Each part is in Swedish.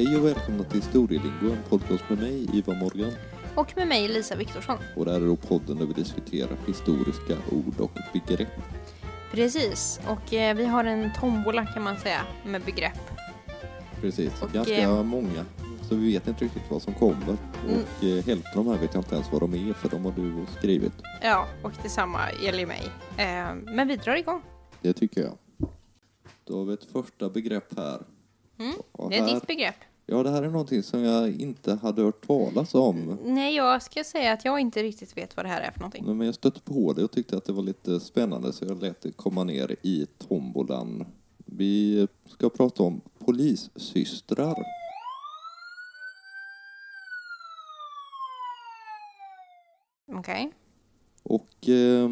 Hej och välkomna till Historielingo, en podcast med mig, Ivar Morgan. Och med mig Lisa Viktorsson. Och det här är då podden där vi diskuterar historiska ord och begrepp. Precis, och eh, vi har en tombola kan man säga med begrepp. Precis, Och, ganska eh, många. Så vi vet inte riktigt vad som kommer. Mm. Och eh, hälften av de här vet jag inte ens vad de är, för de har du skrivit. Ja, och detsamma gäller mig. Eh, men vi drar igång. Det tycker jag. Då har vi ett första begrepp här. Mm, Det är här ditt begrepp. Ja, det här är någonting som jag inte hade hört talas om. Nej, jag ska säga att jag inte riktigt vet vad det här är för någonting. Men jag stötte på det och tyckte att det var lite spännande så jag lät det komma ner i tombolan. Vi ska prata om polissystrar. Okej. Och eh,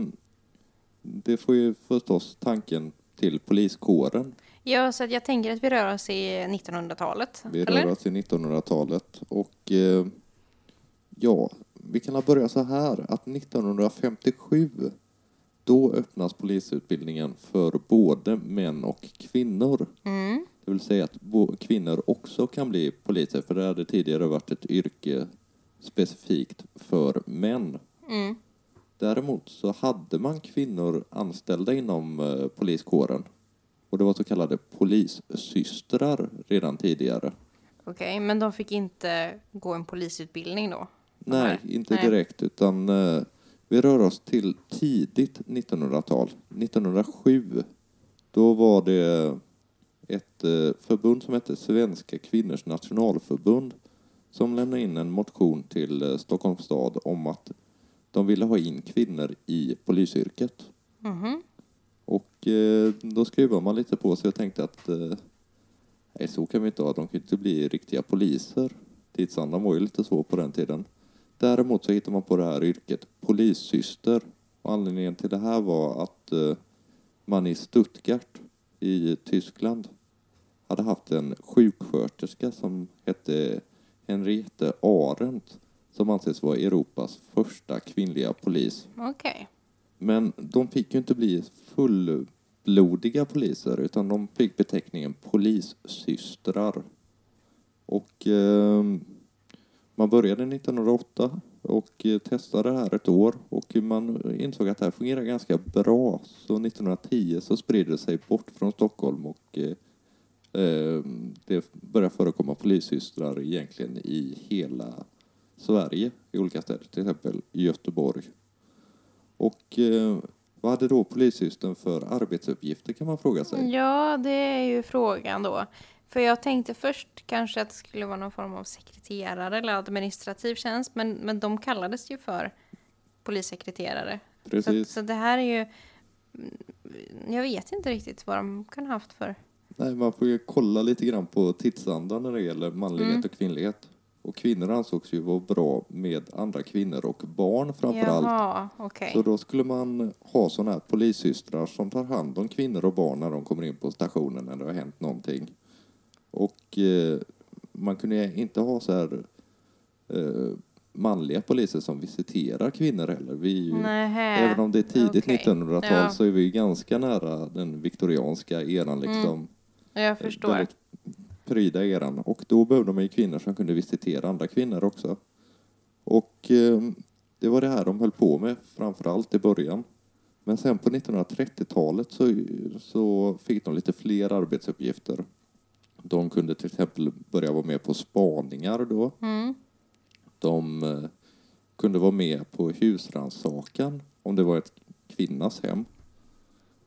det får ju förstås tanken till poliskåren. Ja, så jag tänker att vi rör oss i 1900-talet. Vi eller? rör oss i 1900-talet och eh, ja, vi kan börja så här att 1957 då öppnas polisutbildningen för både män och kvinnor. Mm. Det vill säga att kvinnor också kan bli poliser för det hade tidigare varit ett yrke specifikt för män. Mm. Däremot så hade man kvinnor anställda inom eh, poliskåren och det var så kallade polissystrar redan tidigare. Okej, men de fick inte gå en polisutbildning då? Nej, inte Nej. direkt utan eh, vi rör oss till tidigt 1900-tal. 1907 då var det ett eh, förbund som hette Svenska kvinnors nationalförbund som lämnade in en motion till eh, Stockholms stad om att de ville ha in kvinnor i polisyrket. Mhm. Och eh, då skruvar man lite på sig och tänkte att eh, nej, så kan vi inte ha. De kan ju inte bli riktiga poliser. Tidsandan var ju lite så på den tiden. Däremot så hittade man på det här yrket polissyster. Och anledningen till det här var att eh, man i Stuttgart i Tyskland hade haft en sjuksköterska som hette Henriette Arendt som anses vara Europas första kvinnliga polis. Okej. Men de fick ju inte bli fullblodiga poliser utan de fick beteckningen polissystrar. Och eh, man började 1908 och eh, testade det här ett år och man insåg att det här fungerar ganska bra. Så 1910 så spred det sig bort från Stockholm och eh, eh, det började förekomma polissystrar egentligen i hela Sverige i olika städer, till exempel Göteborg. Och eh, vad hade då polissystern för arbetsuppgifter kan man fråga sig? Ja, det är ju frågan då. För jag tänkte först kanske att det skulle vara någon form av sekreterare eller administrativ tjänst, men, men de kallades ju för polissekreterare. Så, Precis. så det här är ju... mm, Jag vet inte riktigt vad de kan ha haft för... Nej, man får ju kolla lite grann på tidsandan när det gäller manlighet Mm. och kvinnlighet. Och kvinnor ansågs ju vara bra med andra kvinnor och barn framför allt. Jaha, okej. Så då skulle man ha sådana här polissystrar som tar hand om kvinnor och barn när de kommer in på stationen när det har hänt någonting. Och eh, man kunde inte ha så här eh, manliga poliser som visiterar kvinnor heller. Vi ju, även om det är tidigt okej. 1900-tal Ja. så är vi ganska nära den viktorianska eran liksom. Jag förstår. Väldigt pryda eran. Och då behövde man ju kvinnor som kunde visitera andra kvinnor också. Och eh, det var det här de höll på med framför allt i början. Men sen på 1930-talet så, så fick de lite fler arbetsuppgifter. De kunde till exempel börja vara med på spaningar då. Mm. De eh, kunde vara med på husrannsakan om det var ett kvinnas hem.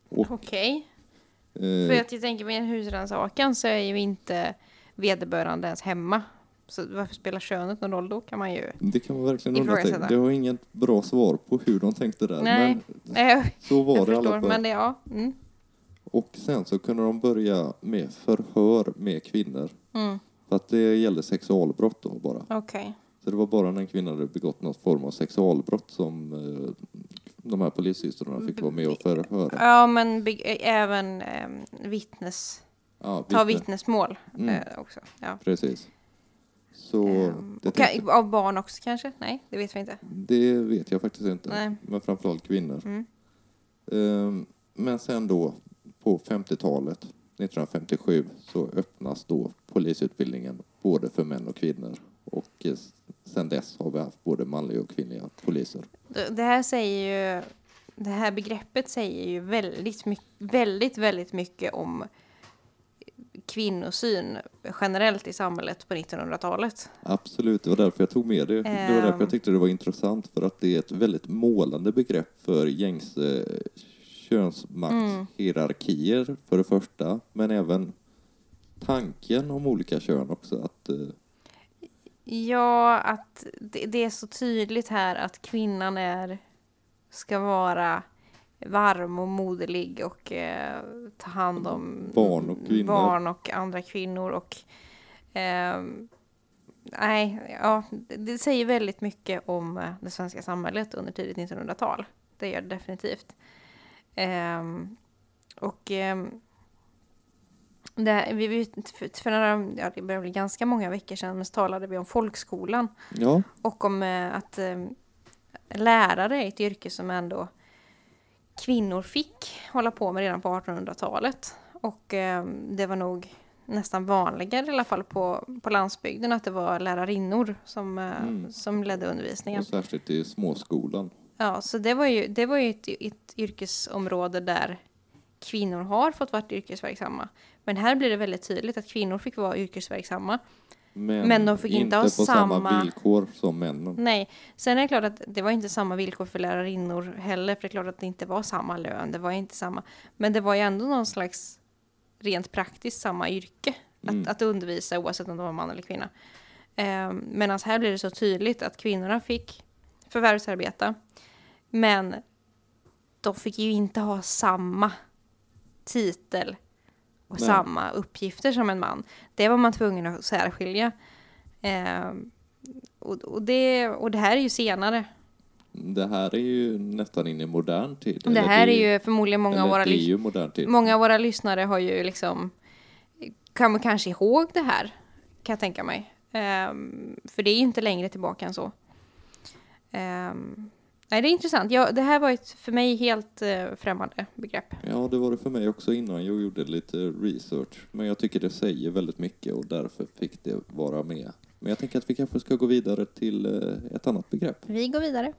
Okej. eh, För att jag tänker med en husrannsakan så är ju inte vederbörande ens hemma. Så varför spelar könet någon roll då kan man ju... Det kan man verkligen undra. Det har inget bra svar på hur de tänkte där. Nej, Men så var jag det alla förstår. Men det, ja. Mm. Och sen så kunde de börja med förhör med kvinnor. Mm. För att det gällde sexualbrott då bara. Okej. Så det var bara när en kvinna hade begått någon form av sexualbrott som eh, de här polissystrarna fick vara med och förhöra. Ja, men även eh, vittnes... Ja, Ta vittne. vittnesmål Mm. eh, också. Ja. Precis. Så Ehm, det, och tänkte, ka- av barn också kanske? Nej, det vet vi inte. det vet jag faktiskt inte. Nej. Men framförallt kvinnor. Mm. Ehm, Men sen då på 50-talet, 1957, så öppnas då polisutbildningen både för män och kvinnor. Och sen dess har vi haft både manliga och kvinnliga poliser. Det här säger ju, det här begreppet säger ju väldigt, väldigt, väldigt mycket om kvinnosyn generellt i samhället på 1900-talet. Absolut, det var därför jag tog med det. Det var Ehm. därför jag tyckte det var intressant, för att det är ett väldigt målande begrepp för gängse könsmaktshierarkier för det första, men även tanken om olika kön också. Att, eh, Ja, att det, det är så tydligt här att kvinnan är, ska vara varm och moderlig och eh, ta hand om Barn och barn och andra kvinnor. Och, ehm, nej, ja, det, säger väldigt mycket om eh, det svenska samhället under tidigt 1900-tal. Det gör det definitivt. Ehm, och ehm, det, vi, för några, ja, det börjar bli ganska många veckor sedan så talade vi om folkskolan ja, och om eh, att eh, lärare är ett yrke som ändå kvinnor fick hålla på med redan på 1800-talet. Och eh, det var nog nästan vanligare i alla fall på, på landsbygden att det var lärarinnor som, eh, Mm. som ledde undervisningen. och särskilt i småskolan. Ja, så det var ju, det var ju ett, ett yrkesområde där kvinnor har fått vara yrkesverksamma. Men här blir det väldigt tydligt att kvinnor fick vara yrkesverksamma. Men, Men de fick inte ha på samma samma- villkor som männen. Nej, sen är det klart att det var inte samma villkor för lärarinnor heller, för det är klart att det inte var samma lön, det var inte samma. Men det var ju ändå någon slags rent praktiskt samma yrke Mm. att, att undervisa oavsett om det var man eller kvinna. Eh, Medan här blir det så tydligt att kvinnorna fick förvärvsarbeta, men de fick ju inte ha samma titel och Nej. samma uppgifter som en man. Det var man tvungen att särskilja. Eh, och, och, det, och det här är ju senare. Det här är ju nästan in i modern tid. Det här är ju förmodligen många av våra, det ju många av våra lyssnare har ju liksom kommer kanske ihåg det här, kan jag tänka mig. Ehm, för det är ju inte längre tillbaka än så. Ehm, nej, det är intressant. Ja, det här var ett för mig helt uh, främmande begrepp. Ja, det var det för mig också innan jag gjorde lite research. Men jag tycker det säger väldigt mycket och därför fick det vara med. Men jag tänker att vi kanske ska gå vidare till eh, ett annat begrepp. Vi går vidare.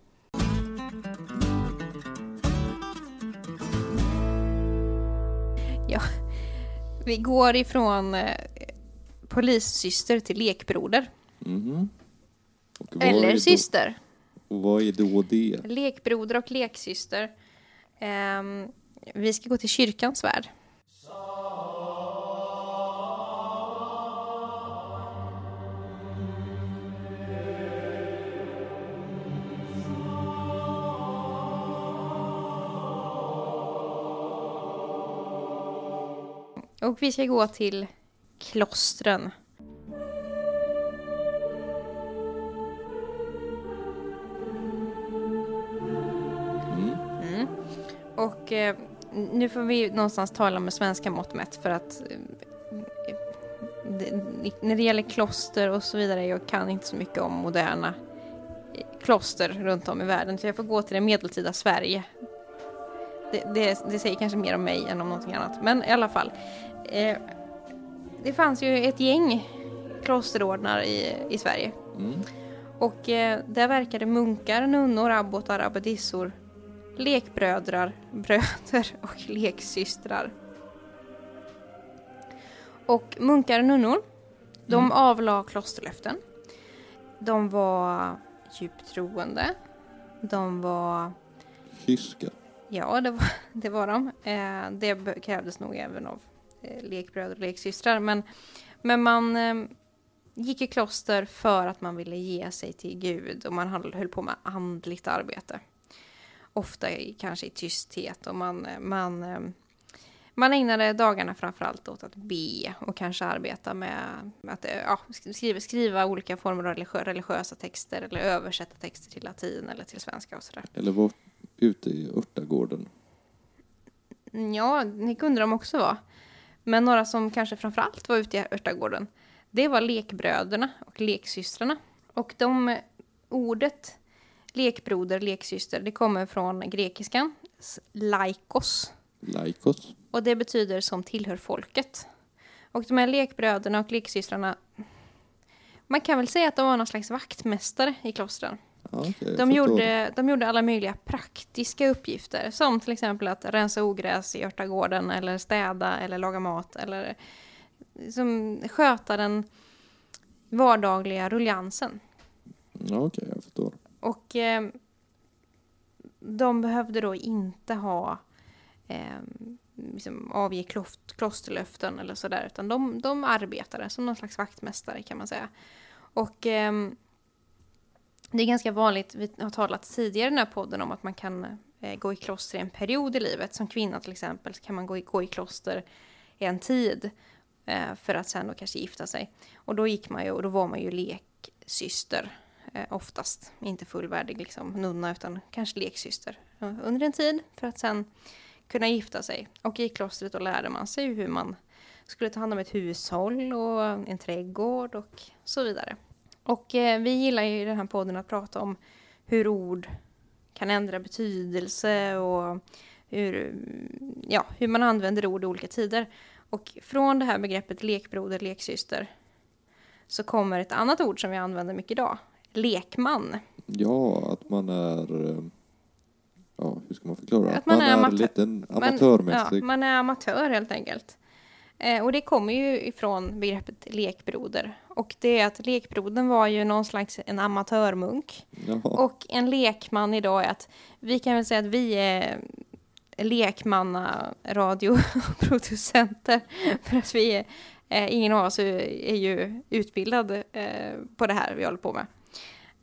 Ja, vi går ifrån eh, polissyster till lekbroder. Och vad Eller syster. Och vad är då det? Lekbroder och leksyster. Um, vi ska gå till kyrkans värld. Och vi ska gå till klostren. Eh, nu får vi någonstans tala med svenska mått mätt för att eh, det, när det gäller kloster och så vidare, jag kan inte så mycket om moderna eh, kloster runt om i världen så jag får gå till det medeltida Sverige. Det, det, det säger kanske mer om mig än om någonting annat, men i alla fall. Eh, det fanns ju ett gäng klosterordnar i, i Sverige Mm. och eh, där verkade munkar, nunnor, abbotar, abbedissor, lekbrödrar, bröder och leksystrar. Och munkar och nunnor, de avlade klosterlöften. De var djupt troende. De var, Kyska. ja det var, det var de. Eh, det krävdes nog även av eh, lekbröder och leksystrar. Men, men man eh, gick i kloster för att man ville ge sig till Gud och man höll, höll på med andligt arbete. Ofta i, kanske i tysthet och man, eh, man, eh, man ägnade dagarna framförallt åt att be och kanske arbeta med att eh, ja, skriva, skriva olika former av religiö- religiösa texter eller översätta texter till latin eller till svenska och sådär. Eller var ute i örtagården. Ja, det kunde de också vara. Men några som kanske framförallt var ute i örtagården, det var lekbröderna och leksystrarna. Och de ordet lekbroder, leksyster, det kommer från grekiskan, laikos. Laikos. Och det betyder som tillhör folket. Och de här lekbröderna och leksystrarna, man kan väl säga att de var någon slags vaktmästare i klostren. Jag De gjorde, de gjorde alla möjliga praktiska uppgifter, som till exempel att rensa ogräs i örtagården, eller städa, eller laga mat, eller som sköta den vardagliga ruljansen. Ja, okej, jag förstår. Och eh, de behövde då inte ha eh, liksom avge kloft, klosterlöften eller sådär, utan de, de arbetade som någon slags vaktmästare kan man säga. Och eh, det är ganska vanligt, vi har talat tidigare i den här podden om att man kan eh, gå i kloster i en period i livet. Som kvinna till exempel så kan man gå i, gå i kloster i en tid eh, för att sen då kanske gifta sig. Och då gick man ju, och då var man ju leksyster eh, oftast. Inte fullvärdig liksom nunna utan kanske leksyster eh, under en tid för att sen kunna gifta sig. Och i klostret då lärde man sig hur man skulle ta hand om ett hushåll och en trädgård och så vidare. Och eh, vi gillar ju i den här podden att prata om hur ord kan ändra betydelse och hur, ja, hur man använder ord i olika tider. Och från det här begreppet lekbroder, leksyster så kommer ett annat ord som vi använder mycket idag. Lekman. Ja, att man är... eh, Ja, hur ska man förklara? Att man är amatör- lite Man- amatörmässig. Ja, man är amatör helt enkelt. Eh, och det kommer ju ifrån begreppet lekbroder. Och det är att lekbrodern var ju någon slags en amatörmunk. Jaha. Och en lekman idag är att vi kan väl säga att vi är lekmanna radioproducenter. För att vi är, eh, ingen av oss är, är ju utbildad eh, på det här vi håller på med.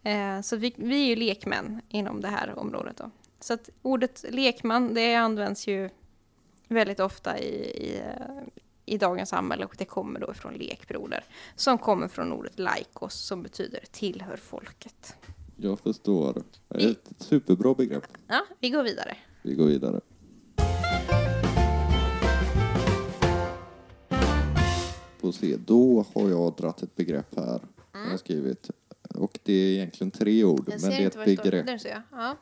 Eh, så vi, vi är ju lekmän inom det här området då. Så att ordet lekman, det används ju väldigt ofta i, i, eh, i dagens samhälle och det kommer då från lekbroder. Som kommer från ordet laikos som betyder tillhör folket. Jag förstår. Det är ett superbra begrepp. Ja, vi går vidare. Vi går vidare. Får se, då har jag dratt ett begrepp här. Jag har skrivit. Och det är egentligen tre ord, men det är ett begrepp. Där ser jag. Ja.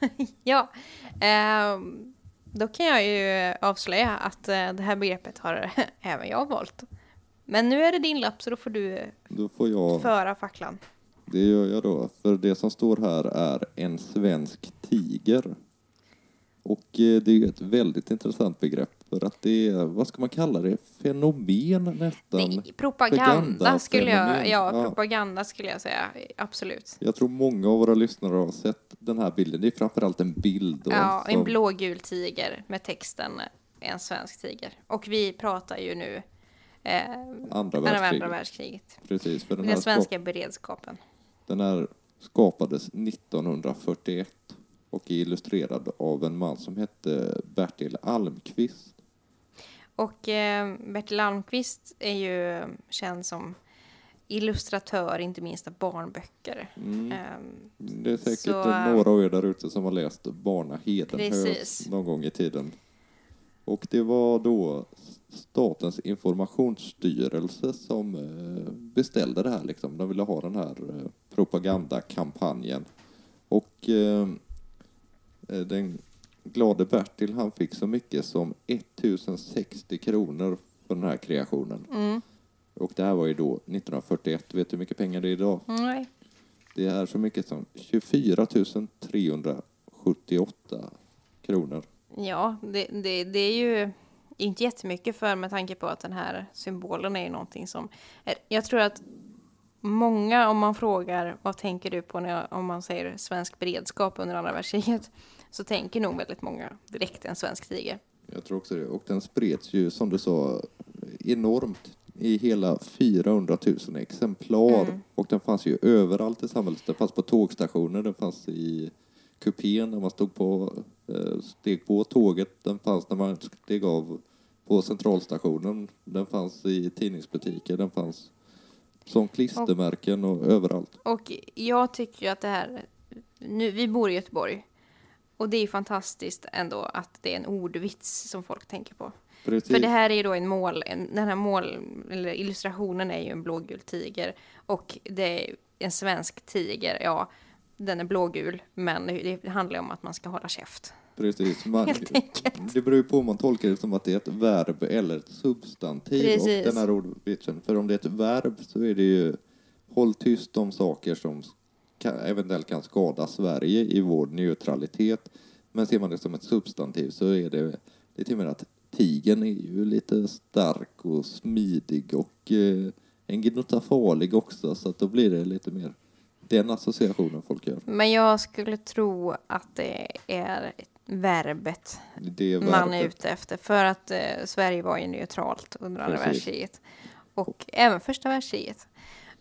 ja. Ehm, då kan jag ju avslöja att eh, det här begreppet har även jag valt. Men nu är det din lapp så då får du Då får jag, föra facklan. det gör jag då. För det som står här är en svensk tiger. Och eh, det är ett väldigt intressant begrepp. För att det är, vad ska man kalla det, fenomen nästan. Det, propaganda skulle jag, ja, Ja. propaganda skulle jag säga, absolut. Jag tror många av våra lyssnare har sett den här bilden. Det är framförallt en bild. Då, Ja, en som- blågul tiger med texten en svensk tiger. Och vi pratar ju nu eh, Andra andra världskriget. världskriget. Precis, för den Den svenska skap, beredskapen. den här skapades 1941 och är illustrerad av en man som hette Bertil Almqvist. Och eh, Bertil Almqvist är ju känd som illustratör, inte minst av barnböcker. Mm. Ehm, Det är säkert Så, några av er där ute som har läst Barna Hedenhös någon gång i tiden. Och det var då Statens informationsstyrelse som eh, beställde det här. Liksom. De ville ha den här eh, propagandakampanjen. Och eh, eh, den glade Bertil han fick så mycket som 1060 kronor för den här kreationen. mm, Och det här var ju då 1941. Vet du hur mycket pengar det är idag? nej. Det är så mycket som 24 378 kronor. Ja, det, det, det är ju inte jättemycket för med tanke på att den här symbolen är ju någonting som... Jag tror att många, om man frågar vad tänker du på när, om man säger svensk beredskap under andra världskriget, så tänker nog väldigt många direkt en svensk tiger. Jag tror också det. Och den spreds ju, som du sa, enormt i hela 400 000 exemplar. Mm. Och den fanns ju överallt i samhället. Den fanns på tågstationer, den fanns i kupén när man stod på, eh, steg på tåget. Den fanns när man steg av på centralstationen. Den fanns i tidningsbutiker. Den fanns som klistermärken och överallt. Och jag tycker ju att det här... Nu, vi bor i Göteborg. Och det är fantastiskt ändå att det är en ordvits som folk tänker på. Precis. För det här är ju då en mål, en, den här mål, eller illustrationen är ju en blågul tiger. Och det är en svensk tiger, ja, den är blågul, men det handlar ju om att man ska hålla käft. Precis. Man, Helt enkelt. Det beror ju på om man tolkar det som att det är ett verb eller ett substantiv. Precis. Och den här ordvitsen. För om det är ett verb så är det ju håll tyst om saker som kan, eventuellt kan skada Sverige i vår neutralitet. Men ser man det som ett substantiv så är det, och med att tigen är ju lite stark och smidig och eh, en gnutta farlig också så att då blir det lite mer den associationen folk gör. Men jag skulle tro att det är verbet Det är man är verbet. ute efter. För att eh, Sverige var ju neutralt under andra Precis. världskriget. Och även första världskriget.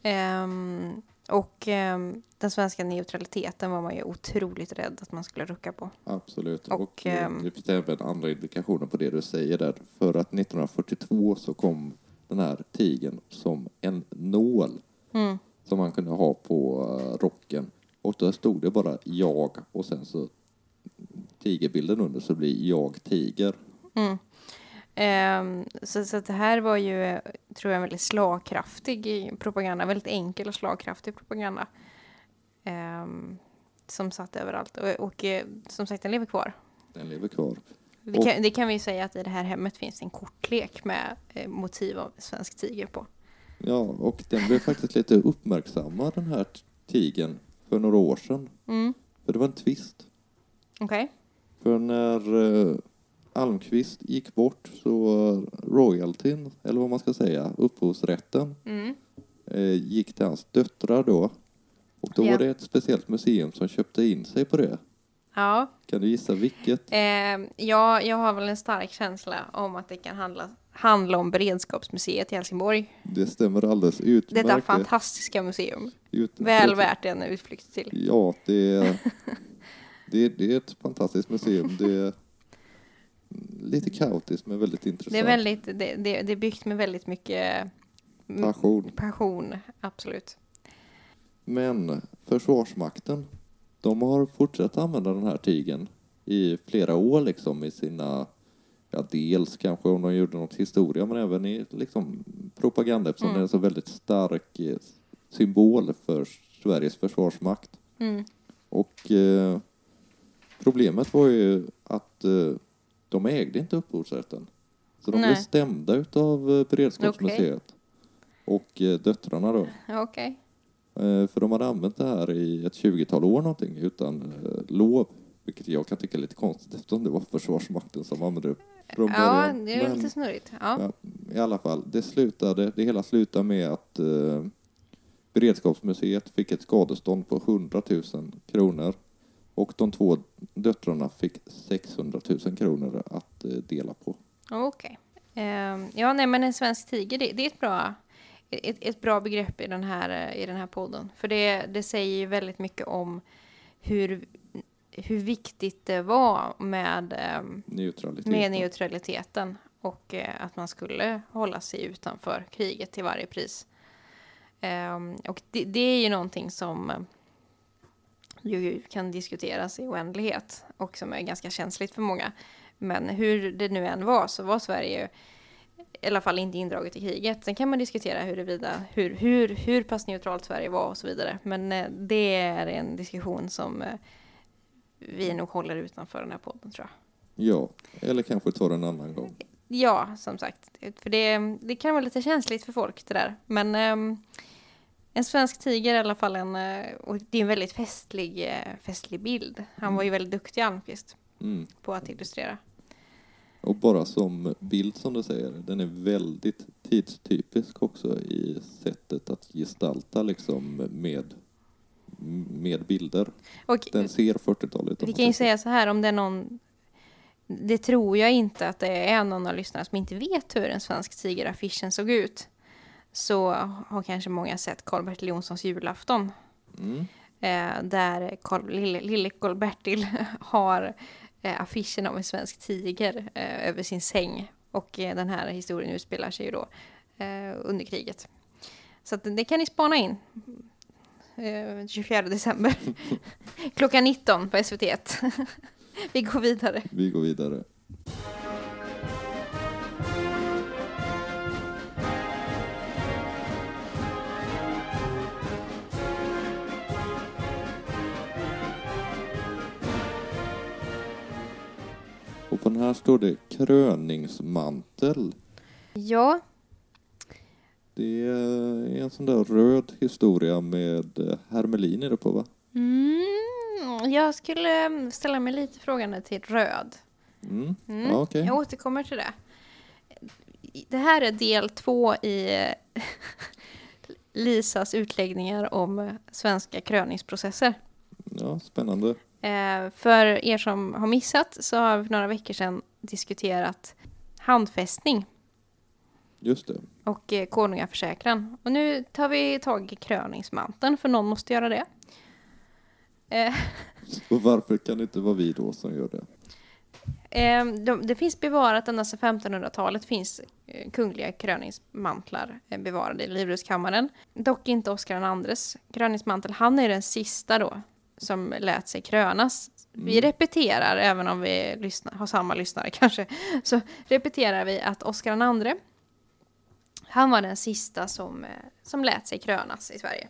Ehm, och ehm, den svenska neutraliteten var man ju otroligt rädd att man skulle rucka på. Absolut. Och, Och, ehm, det finns även andra indikationer på det du säger där. För att 1942 så kom den här tigen som en nål Mm. som man kunde ha på eh, rocken. Och då stod det bara jag och sen så tigerbilden under så blir jag tiger. Mm. Ehm, så, så det här var ju, tror jag, en väldigt slagkraftig propaganda. Väldigt enkel och slagkraftig propaganda. Ehm, som satt överallt. Och, och eh, som sagt, den lever kvar. Den lever kvar. Och- kan, det kan vi ju säga att i det här hemmet finns en kortlek med eh, motiv av svensk tiger på. Ja, och den blev faktiskt lite uppmärksammad den här tigern för några år sedan. Mm. För det var en twist. Okej. För när eh, Almqvist gick bort så royaltyn, eller vad man ska säga, upphovsrätten, Mm. eh, gick till hans döttrar då. Och då Ja. var det ett speciellt museum som köpte in sig på det. Ja, Kan du gissa vilket? eh, ja, jag har väl en stark känsla om att det kan handla, handla om Beredskapsmuseet i Helsingborg. Det stämmer alldeles utmärkt. Detta fantastiska museum. Ut- Väl värt en utflykt till. Ja, det det, det är ett fantastiskt museum. Det är lite kaotiskt men väldigt intressant. Det är, väldigt, det, det, det är byggt med väldigt mycket mm, Passion. passion, absolut. Men Försvarsmakten, de har fortsatt använda den här tigen i flera år liksom i sina, ja dels kanske om de gjorde något historia men även i liksom propaganda eftersom Mm. det är en så väldigt stark eh, symbol för Sveriges försvarsmakt. Mm. Och eh, problemet var ju att eh, de ägde inte upphovsrätten. Så de blev Nej. stämda utav eh, Beredskapsmuseet. Och eh, döttrarna då. Okej. Eh, För de hade använt det här i ett 20-tal år någonting utan eh, lov. Vilket jag kan tycka är lite konstigt eftersom det var Försvarsmakten som använde det från Ja, början. det är Men, lite snurrigt. Ja. ja, I alla fall, det slutade, det hela slutade med att eh, Beredskapsmuseet fick ett skadestånd på 100 000 kronor och de två döttrarna fick 600 000 kronor att eh, dela på. Okej. Ehm, ja, nej, men en svensk tiger, det, det är ett bra, ett, ett bra begrepp i den här, i den här podden. För det, det säger ju väldigt mycket om hur, hur viktigt det var med, ehm, Neutralitet. med neutraliteten och eh, att man skulle hålla sig utanför kriget till varje pris. Ehm, och det, det är ju någonting som ju kan diskuteras i oändlighet och som är ganska känsligt för många. Men hur det nu än var så var Sverige i alla fall inte indraget i kriget. Sen kan man diskutera huruvida, hur, hur, hur pass neutralt Sverige var och så vidare. Men eh, det är en diskussion som eh, vi nog håller utanför den här podden tror jag. Ja, eller kanske ta det en annan gång. Ja, som sagt. För det, det kan vara lite känsligt för folk det där. Men ehm, en svensk tiger är i alla fall en, eh, och det är en väldigt festlig, eh, festlig bild. Han var ju väldigt duktig Almqvist Mm. på att illustrera. Och bara som bild som du säger, den är väldigt tidstypisk också i sättet att gestalta liksom med, med bilder. Och Den ser 40-talet ut. om vi kan ju säga så här om det är någon det tror jag inte att det är någon av lyssnarna som inte vet hur en svensk tigeraffischen såg ut. Så har kanske många sett Karl-Bertil Jonssons julafton. Mm. Eh, där Carl, lille, lille Karl-Bertil har eh, affischen av en svensk tiger eh, över sin säng. Och den här historien utspelar sig ju då under kriget. Så att det kan ni spana in. Eh, 24 december. Klockan 19 på SVT1. Vi går vidare. Vi går vidare. Och på den här står det kröningsmantel. Ja, Det är en sån där röd historia med eh, hermelin är det på va? Mm, jag skulle mm, ställa mig lite frågande till röd. Mm. Mm. Ja, okej. Jag återkommer till det. Det här är del två i Lisas utläggningar om eh, svenska kröningsprocesser. Ja, spännande. Eh, för er som har missat så har vi för några veckor sedan diskuterat handfästning Just det. och eh, konungaförsäkran. Och nu tar vi tag i kröningsmanteln för någon måste göra det. Eh, Och varför kan det inte vara vi då som gör det? Eh, de, det finns bevarat ända sedan 1500-talet finns eh, kungliga kröningsmantlar eh, bevarade i Livrustkammaren. Dock inte Oscar IIs kröningsmantel. Han är den sista då som lät sig krönas. Vi Mm. repeterar, även om vi lyssnar, har samma lyssnare kanske, så repeterar vi att Oscar II, han var den sista som, eh, som lät sig krönas i Sverige.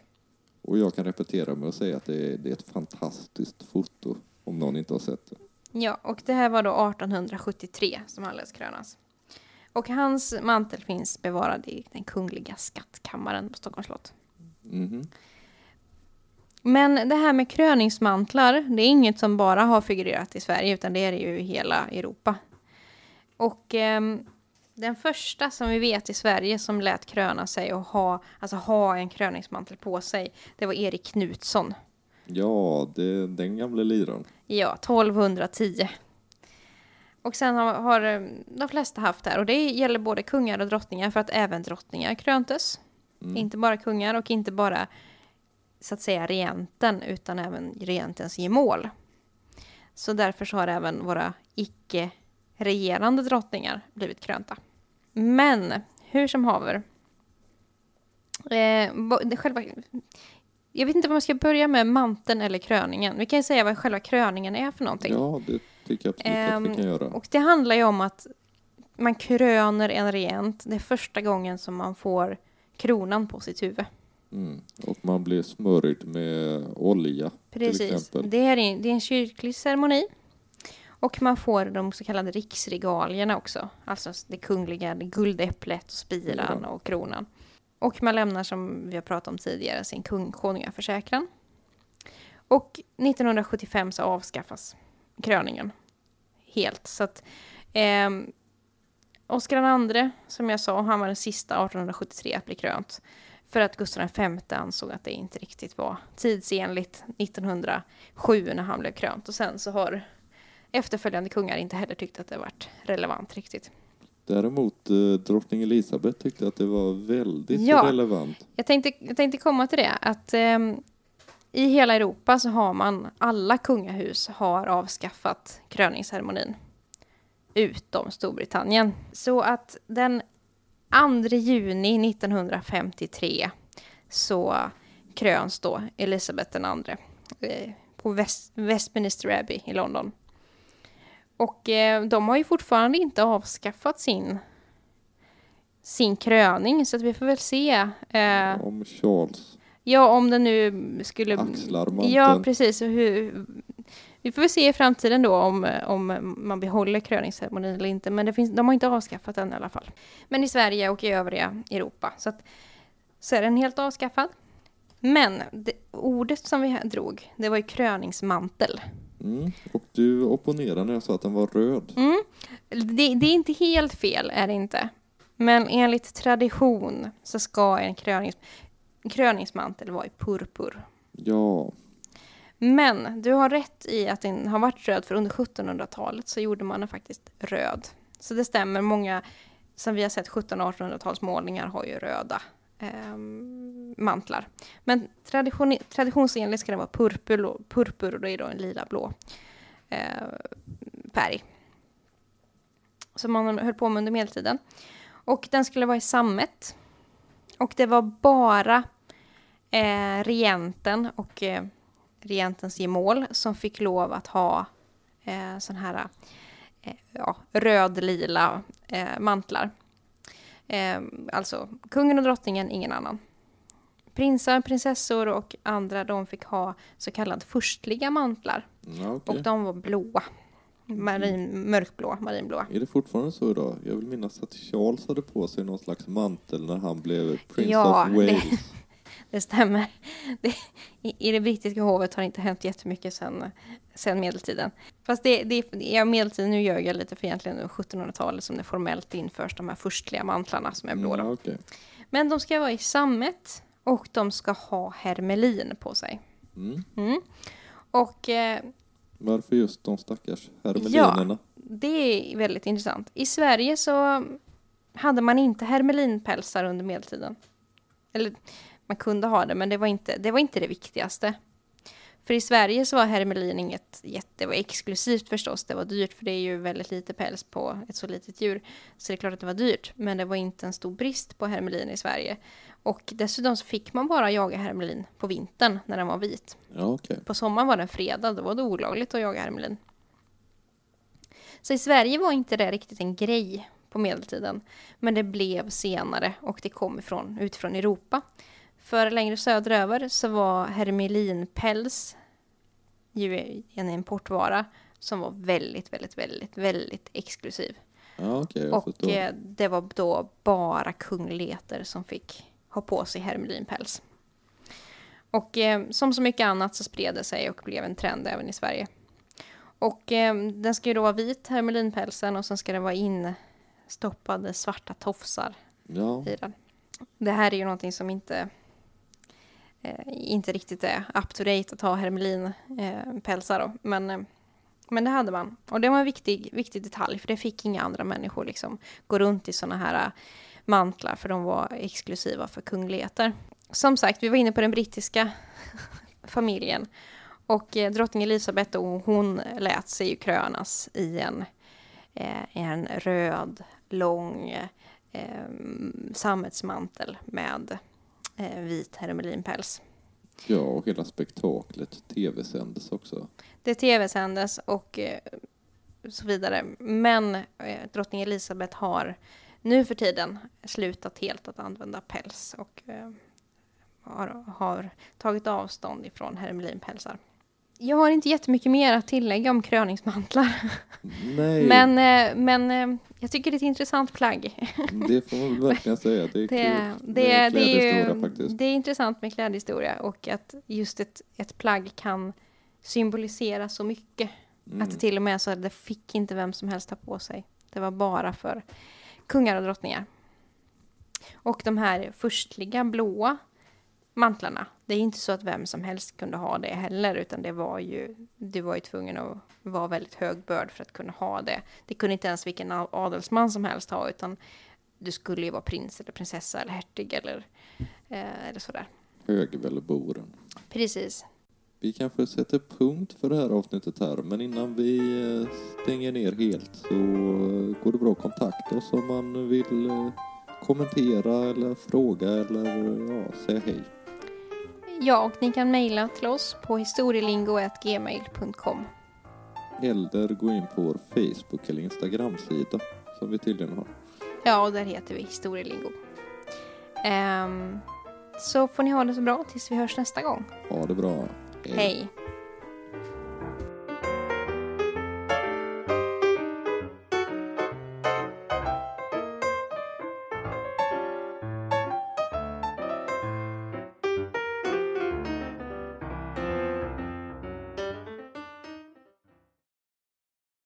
Och jag kan repetera med att säga att det är, det är ett fantastiskt foto om någon inte har sett det. Ja, och det här var då 1873 som han läts krönas. Och hans mantel finns bevarad i den kungliga skattkammaren på Stockholms slott. Mhm. Men det här med kröningsmantlar, det är inget som bara har figurerat i Sverige, utan det är det ju i hela Europa. Och ehm, den första som vi vet i Sverige som lät kröna sig och ha, alltså ha en kröningsmantel på sig, det var Erik Knutsson. Ja, det, den gamla liraren. Ja, 1210. Och sen har, har eh, de flesta haft det här. Och det gäller både kungar och drottningar för att även drottningar kröntes. Mm. Inte bara kungar och inte bara så att säga regenten utan även regentens gemål. Så därför så har även våra icke-regerande drottningar blivit krönta. Men hur som haver. Eh, själva, jag vet inte om man ska börja med manteln eller kröningen. Vi kan ju säga vad själva kröningen är för någonting. Ja, det tycker jag absolut att vi Ehm, kan göra. Och det handlar ju om att man kröner en regent. Det är första gången som man får kronan på sitt huvud. Mm. Och man blir smörjd med olja Precis. Det är, en- det är en kyrklig ceremoni. Och man får de så kallade riksregalierna också. Alltså det kungliga, det guldäpplet, och spiran och kronan. Och man lämnar som vi har pratat om tidigare sin kung, konungaförsäkran. Och 1975 så avskaffas kröningen helt. Så att ehm, Oscar II, som jag sa, han var den sista 1873 att bli krönt. För att Gustav V ansåg att det inte riktigt var tidsenligt 1907 när han blev krönt. Och sen så har efterföljande kungar inte heller tyckt att det varit relevant riktigt. Däremot eh, drottning Elisabeth tyckte att det var väldigt Ja. relevant. Jag tänkte, jag tänkte komma till det, att ehm, i hela Europa så har man, alla kungahus har avskaffat kröningsceremonin. Utom Storbritannien. Så att den 2 juni 1953 så kröns då Elisabeth II eh, på West, Westminster Abbey i London. Och eh, de har ju fortfarande inte avskaffat sin, sin kröning, så att vi får väl se. Eh, Om Charles Ja, om den nu skulle... axlar manteln. Ja, precis. Och hur... Vi får väl se i framtiden då om, om man behåller kröningsceremonin eller inte. Men det finns, de har inte avskaffat den i alla fall. Men i Sverige och i övriga Europa. Så, att, så är den helt avskaffad. Men det, ordet som vi drog, det var ju kröningsmantel. Mm. Och du opponerade när jag sa att den var röd. Mm. Det, det är inte helt fel, är det inte. Men enligt tradition så ska en krönings, kröningsmantel vara i purpur. Ja, men du har rätt i att den har varit röd, för under 1700-talet så gjorde man den faktiskt röd. Så det stämmer, många som vi har sett 1700-1800-talsmålningar har ju röda eh, mantlar. Men tradition, traditionsenligt ska den vara purpur, och- purpur och det är då en lila-blå eh, färg. Som man höll på med under medeltiden. Och den skulle vara i sammet. Och det var bara eh, regenten och eh, regentens gemål som fick lov att ha eh, sån här eh, ja, röd-lila eh, mantlar. Eh, alltså kungen och drottningen, ingen annan. Prinsar, prinsessor och andra de fick ha så kallade furstliga mantlar. ja okej. Och de var blåa. Marin, mörkblå, marinblå. Är det fortfarande så idag? Jag vill minnas att Charles hade på sig någon slags mantel när han blev Prince Ja, of Wales. Det stämmer. Det, i, I det brittiska hovet har det inte hänt jättemycket sen, sen medeltiden. Fast det, det, ja, medeltiden, nu ljög jag lite för egentligen nu 1700-talet som det formellt införs de här förstliga mantlarna som är blå. Ja, då. okej. Men de ska vara i sammet och de ska ha hermelin på sig. Mm. Mm. Och eh, Varför just de stackars hermelinerna? det är väldigt intressant. I Sverige så hade man inte hermelinpälsar under medeltiden. Eller man kunde ha det, men det var inte det, var inte det viktigaste. För i Sverige så var hermelin inget jätte, det var exklusivt förstås, det var dyrt för det är ju väldigt lite päls på ett så litet djur. Så det är klart att det var dyrt, men det var inte en stor brist på hermelin i Sverige. Och dessutom så fick man bara jaga hermelin på vintern när den var vit. Ja, okej. På sommaren var den fredad, då var det olagligt att jaga hermelin. Så i Sverige var inte det riktigt en grej på medeltiden. Men det blev senare och det kom ifrån, utifrån Europa. För längre söderöver så var hermelinpäls ju en importvara som var väldigt, väldigt, väldigt, väldigt exklusiv. Ja, jag Och förstår. eh, det var då bara kungligheter som fick ha på sig hermelinpäls. Och eh, som så mycket annat så spred det sig och blev en trend även i Sverige. Och eh, den ska ju då vara vit, hermelinpälsen, och sen ska det vara instoppade svarta tofsar Ja, i den. Det här är ju någonting som inte, Eh, inte riktigt är up to date att ha hermelinpälsar eh, då. Men, eh, men det hade man. Och det var en viktig, viktig detalj för det fick inga andra människor liksom gå runt i sådana här eh, mantlar för de var exklusiva för kungligheter. Som sagt, vi var inne på den brittiska familjen. Och eh, drottning Elisabeth och hon lät sig ju krönas i en, eh, en röd, lång eh, mm, sammetsmantel med vit hermelinpäls. ja, och hela spektaklet tv-sändes också. Det tv-sändes och eh, så vidare. Men eh, drottning Elisabeth har nu för tiden slutat helt att använda päls och eh, har, har tagit avstånd ifrån hermelinpälsar. Jag har inte jättemycket mer att tillägga om kröningsmantlar. Nej, Men, eh, men eh, jag tycker det är ett intressant plagg. det får man verkligen säga. Det är Det, kul det, med det, är ju, faktiskt. det är intressant med klädhistoria och att just ett, ett plagg kan symbolisera så mycket. Mm. Att det till och med så att det fick inte vem som helst ha på sig. Det var bara för kungar och drottningar. Och de här förstliga blåa mantlarna, det är inte så att vem som helst kunde ha det heller, utan det var ju, du var ju tvungen att vara väldigt hög börd för att kunna ha det. Det kunde inte ens vilken adelsman som helst ha, utan du skulle ju vara prins eller prinsessa eller hertig eller, eh, eller sådär. Högvälboren. Precis. Vi kanske sätter punkt för det här avsnittet här, men innan vi eh, stänger ner helt så går det bra att kontakta oss om man vill eh, kommentera eller fråga eller ja, säga hej. Ja, och ni kan mejla till oss på historielingo.gmail.com. Eller gå in på vår Facebook eller Instagram-sida som vi tydligen har. Ja, och där heter vi Historielingo. Ehm, så får ni ha det så bra tills vi hörs nästa gång. Ha det bra. Hej.